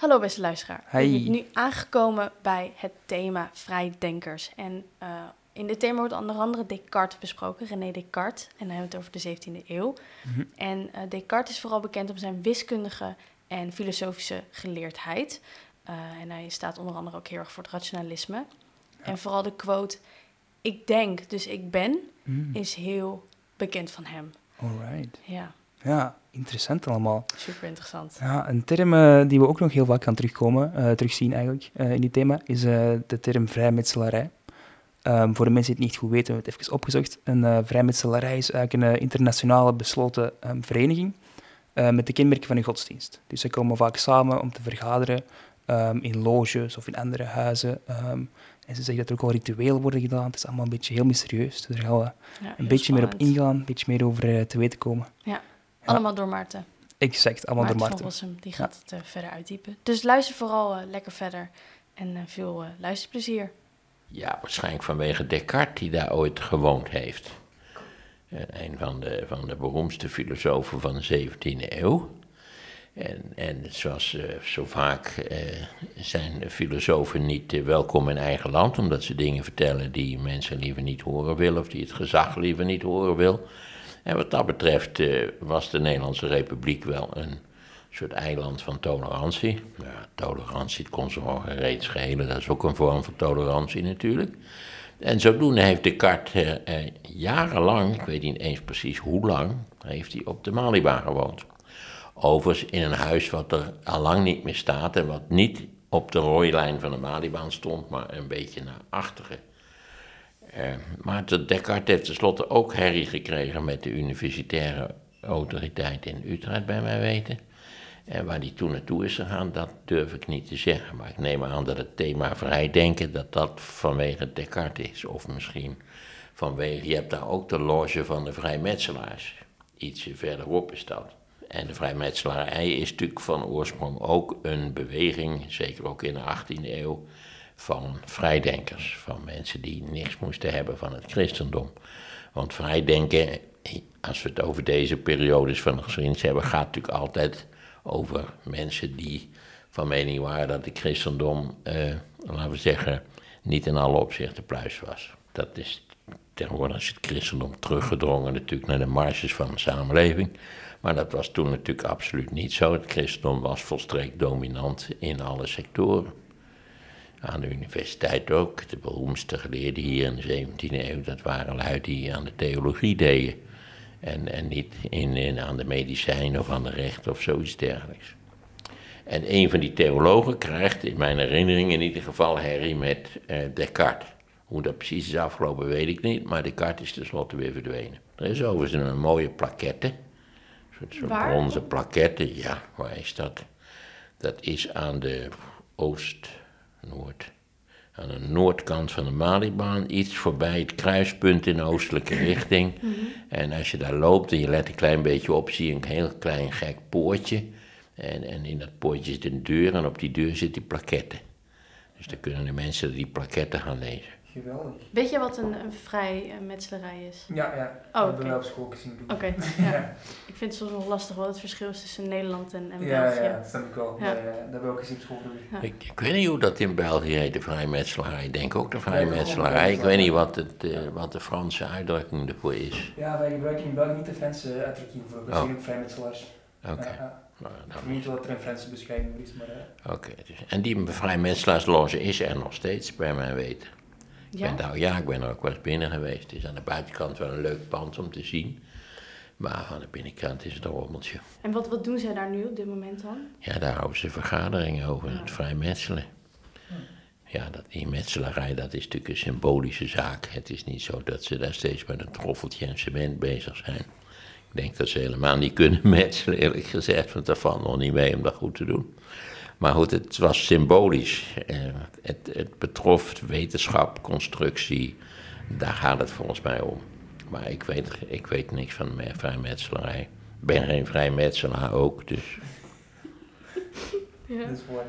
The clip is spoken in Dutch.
Hallo beste luisteraar. Hey. We zijn nu aangekomen bij het thema vrijdenkers. En eh, in dit thema wordt onder andere Descartes besproken, René Descartes. En dan hebben we het over de 17e eeuw. Mhm. En eh, Descartes is vooral bekend om zijn wiskundige en filosofische geleerdheid. Eh, en hij staat onder andere ook heel erg voor het rationalisme. En vooral de quote, ik denk, dus ik ben, Mm, is heel bekend van hem. Alright. Ja, Ja, interessant allemaal. super interessant. Ja, een term eh, die we ook nog heel vaak gaan terugkomen, eh, terugzien eigenlijk eh, in dit thema, is de term vrijmetselarij. Ehm, voor de mensen die het niet goed weten, hebben we het even opgezocht. Een vrijmetselarij is eigenlijk een internationale besloten ehm, vereniging met de kenmerken van een godsdienst. Dus ze komen vaak samen om te vergaderen ehm, in loges of in andere huizen. en ze zeggen dat er ook al rituelen worden gedaan. Het is allemaal een beetje heel mysterieus. Dus daar gaan we Ja, een beetje meer op ingaan, een beetje meer over te weten komen. Allemaal door Maarten. Exact, allemaal Maarten door van Marten. Rossum, die gaat het eh, verder uitdiepen. Dus luister vooral eh, lekker verder en eh, veel luisterplezier. Ja, waarschijnlijk vanwege Descartes, die daar ooit gewoond heeft. Een van de, van de beroemdste filosofen van de 17e eeuw. En, en zoals eh, zo vaak eh, zijn filosofen niet welkom in eigen land, omdat ze dingen vertellen die mensen liever niet horen willen, of die het gezag liever niet horen wil. En wat dat betreft eh, was de Nederlandse Republiek wel een soort eiland van tolerantie. Ja, tolerantie, het kon zo reeds schelen, dat is ook een vorm van tolerantie natuurlijk. En zodoende heeft Descartes eh, eh, jarenlang, ik weet niet eens precies hoe lang, heeft hij op de Malibaan gewoond. Overigens in een huis wat er al lang niet meer staat en wat niet op de rooilijn van de Malibaan stond, maar een beetje naar achteren. Eh, maar de Descartes heeft tenslotte ook herrie gekregen met de universitaire autoriteit in Utrecht, bij mij weten. En waar die toen naartoe is gegaan, dat durf ik niet te zeggen. Maar ik neem aan dat het thema vrijdenken, dat dat vanwege Descartes is. Of misschien vanwege, je hebt daar ook de loge van de vrijmetselaars. Ietsje verderop is dat. En de vrijmetselarij is natuurlijk van oorsprong ook een beweging, zeker ook in de 18e eeuw, van vrijdenkers. Van mensen die niks moesten hebben van het christendom. Want vrijdenken, als we het over deze periodes van de geschiedenis hebben, gaat natuurlijk altijd over mensen die van mening waren dat het christendom, eh, laten we zeggen, niet in alle opzichten pluis was. Dat is tegenwoordig is het christendom teruggedrongen natuurlijk naar de marges van de samenleving. Maar dat was toen natuurlijk absoluut niet zo. Het christendom was volstrekt dominant in alle sectoren. Aan de universiteit ook. De beroemdste geleerden hier in de 17e eeuw, dat waren lui die aan de theologie deden. En, en niet in, in, aan de medicijn of aan de recht of zoiets dergelijks. En een van die theologen krijgt, in mijn herinnering in ieder geval, herrie met eh, Descartes. Hoe dat precies is afgelopen weet ik niet, maar Descartes is tenslotte weer verdwenen. Er is overigens een mooie plaquette, een soort, soort Waar? bronzen plaquette. Ja, waar is dat? Dat is aan de oost-noord, aan de noordkant van de Malibaan, iets voorbij het kruispunt in de oostelijke richting. En als je daar loopt en je let een klein beetje op, zie je een heel klein gek poortje. En, en in dat poortje zit een deur en op die deur zit die plaquette. Dus dan kunnen de mensen die plaquette gaan lezen. Geweldig. Weet je wat een, een vrij eh, metselarij is? Ja, ja. Oh, hebben oké. we op school gezien. Oké, ja. Ik vind het soms nog lastig wat het verschil is tussen Nederland en, en Ja, België. ja, dat snap ik wel. Ja. Dat hebben we ook gezien op school. Ja. Ik, ik weet niet hoe dat in België heet, de vrijmetselarij. Ik denk ook de vrijmetselarij. Ik weet niet wat, het, eh, wat de Franse uitdrukking ervoor is. Ja, wij gebruiken in België niet de Franse uitdrukking voor. We Oh. zeggen ook vrijmetselaars. Oké. Ja, ja. Nou, Ik weet niet wat er een Franse beschrijving is, maar... eh, Oké, dus, en die vrijmetselaarsloge is er nog steeds, bij mijn weten. Ik Ja? ben daar, ja, ik ben er ook wel eens binnen geweest. Het is aan de buitenkant wel een leuk pand om te zien. Maar aan de binnenkant is het een rommeltje. En wat, wat doen zij daar nu op dit moment dan? Ja, daar houden ze vergaderingen over, het vrijmetselen. Ja, dat, die metselarij, dat is natuurlijk een symbolische zaak. Het is niet zo dat ze daar steeds met een troffeltje en cement bezig zijn. Ik denk dat ze helemaal niet kunnen metselen, eerlijk gezegd, want daar valt nog niet mee om dat goed te doen. Maar goed, het was symbolisch. Eh, het, het betrof wetenschap, constructie, daar gaat het volgens mij om. Maar ik weet, ik weet niks van vrijmetselarij. Ik ben geen vrijmetselaar ook, dus Dat is voor.